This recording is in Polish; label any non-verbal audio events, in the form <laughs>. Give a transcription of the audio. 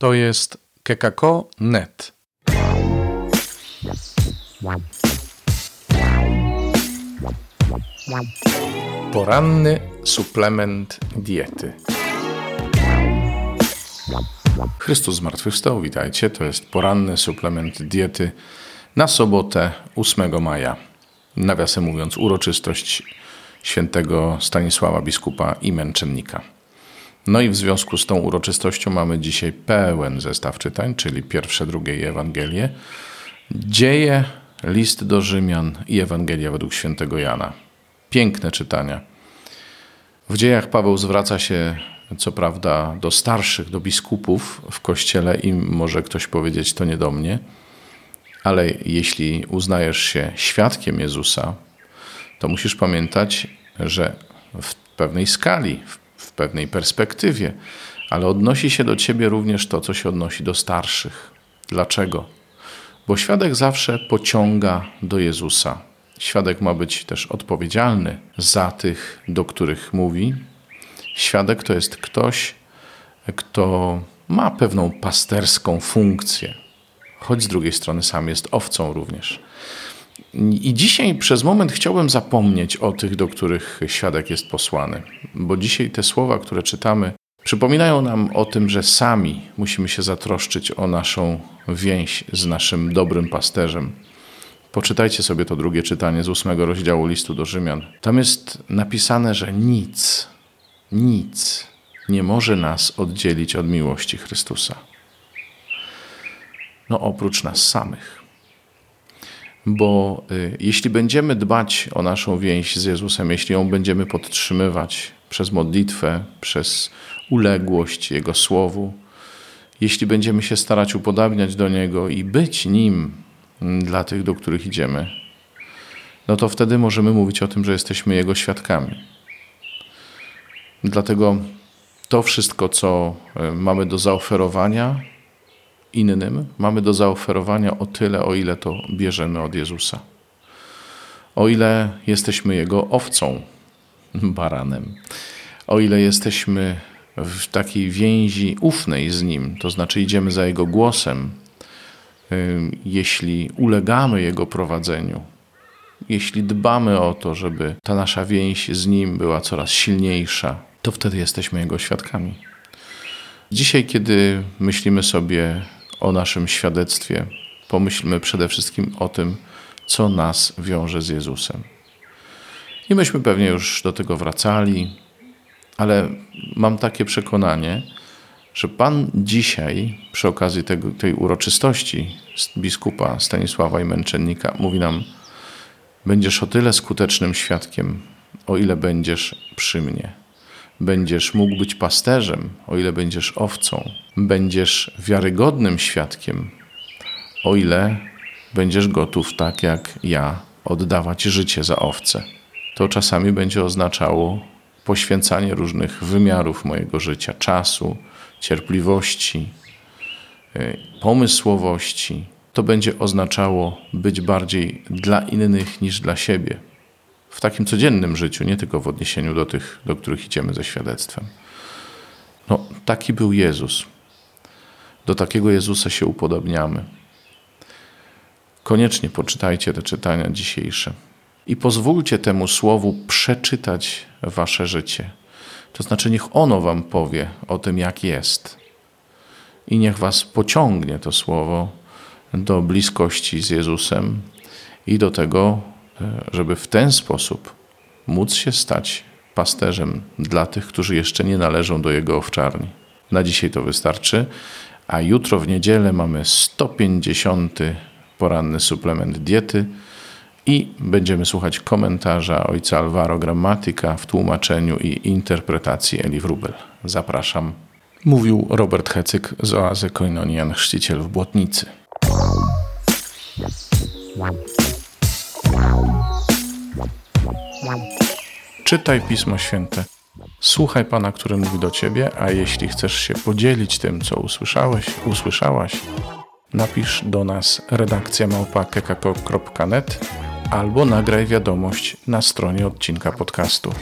To jest kekako.net. Poranny suplement diety. Chrystus zmartwychwstał, witajcie. To jest poranny suplement diety na sobotę 8 maja. Nawiasem mówiąc, uroczystość świętego Stanisława biskupa i męczennika. No i w związku z tą uroczystością mamy dzisiaj pełen zestaw czytań, czyli pierwsze, drugie i Ewangelie, dzieje, list do Rzymian i Ewangelia według świętego Jana. Piękne czytania. W dziejach Paweł zwraca się co prawda do starszych, do biskupów w kościele i może ktoś powiedzieć to nie do mnie, ale jeśli uznajesz się świadkiem Jezusa, to musisz pamiętać, że w pewnej skali, w pewnej perspektywie, ale odnosi się do ciebie również to, co się odnosi do starszych. Dlaczego? Bo świadek zawsze pociąga do Jezusa. Świadek ma być też odpowiedzialny za tych, do których mówi. Świadek to jest ktoś, kto ma pewną pasterską funkcję, choć z drugiej strony sam jest owcą również. I dzisiaj przez moment chciałbym zapomnieć o tych, do których świadek jest posłany, bo dzisiaj te słowa, które czytamy, przypominają nam o tym, że sami musimy się zatroszczyć o naszą więź z naszym dobrym pasterzem. Poczytajcie sobie to drugie czytanie z ósmego rozdziału listu do Rzymian. Tam jest napisane, że nic, nic nie może nas oddzielić od miłości Chrystusa. No oprócz nas samych bo y, jeśli będziemy dbać o naszą więź z Jezusem, jeśli ją będziemy podtrzymywać przez modlitwę, przez uległość Jego Słowu, jeśli będziemy się starać upodabniać do Niego i być Nim dla tych, do których idziemy, no to wtedy możemy mówić o tym, że jesteśmy Jego świadkami. Dlatego to wszystko, co y, mamy do zaoferowania, innym mamy do zaoferowania o tyle, o ile to bierzemy od Jezusa. O ile jesteśmy Jego owcą, <laughs> baranem, o ile jesteśmy w takiej więzi ufnej z Nim, to znaczy idziemy za Jego głosem, jeśli ulegamy Jego prowadzeniu, jeśli dbamy o to, żeby ta nasza więź z Nim była coraz silniejsza, to wtedy jesteśmy Jego świadkami. Dzisiaj, kiedy myślimy sobie o naszym świadectwie, pomyślmy przede wszystkim o tym, co nas wiąże z Jezusem. I myśmy pewnie już do tego wracali, ale mam takie przekonanie, że Pan dzisiaj, przy okazji tego, tej uroczystości biskupa Stanisława i męczennika, mówi nam: Będziesz o tyle skutecznym świadkiem, o ile będziesz przy mnie. Będziesz mógł być pasterzem, o ile będziesz owcą. Będziesz wiarygodnym świadkiem, o ile będziesz gotów, tak jak ja, oddawać życie za owce. To czasami będzie oznaczało poświęcanie różnych wymiarów mojego życia, czasu, cierpliwości, y, pomysłowości. To będzie oznaczało być bardziej dla innych niż dla siebie w takim codziennym życiu, nie tylko w odniesieniu do tych, do których idziemy ze świadectwem. No, taki był Jezus. Do takiego Jezusa się upodobniamy. Koniecznie poczytajcie te czytania dzisiejsze i pozwólcie temu słowu przeczytać wasze życie. To znaczy, niech ono wam powie o tym, jak jest. I niech was pociągnie to słowo do bliskości z Jezusem i do tego, żeby w ten sposób móc się stać pasterzem dla tych, którzy jeszcze nie należą do jego owczarni. Na dzisiaj to wystarczy, a jutro w niedzielę mamy 150. poranny suplement diety i będziemy słuchać komentarza ojca Alvaro Grammatica w tłumaczeniu i interpretacji Eli Wrubel. Zapraszam. Mówił Robert Hecyk z oazy Koinonian Chrzciciel w Błotnicy. Czytaj Pismo Święte. Słuchaj Pana, który mówi do Ciebie, a jeśli chcesz się podzielić tym, co usłyszałeś, usłyszałaś, napisz do nas redakcja małpa.kekako.net albo nagraj wiadomość na stronie odcinka podcastu.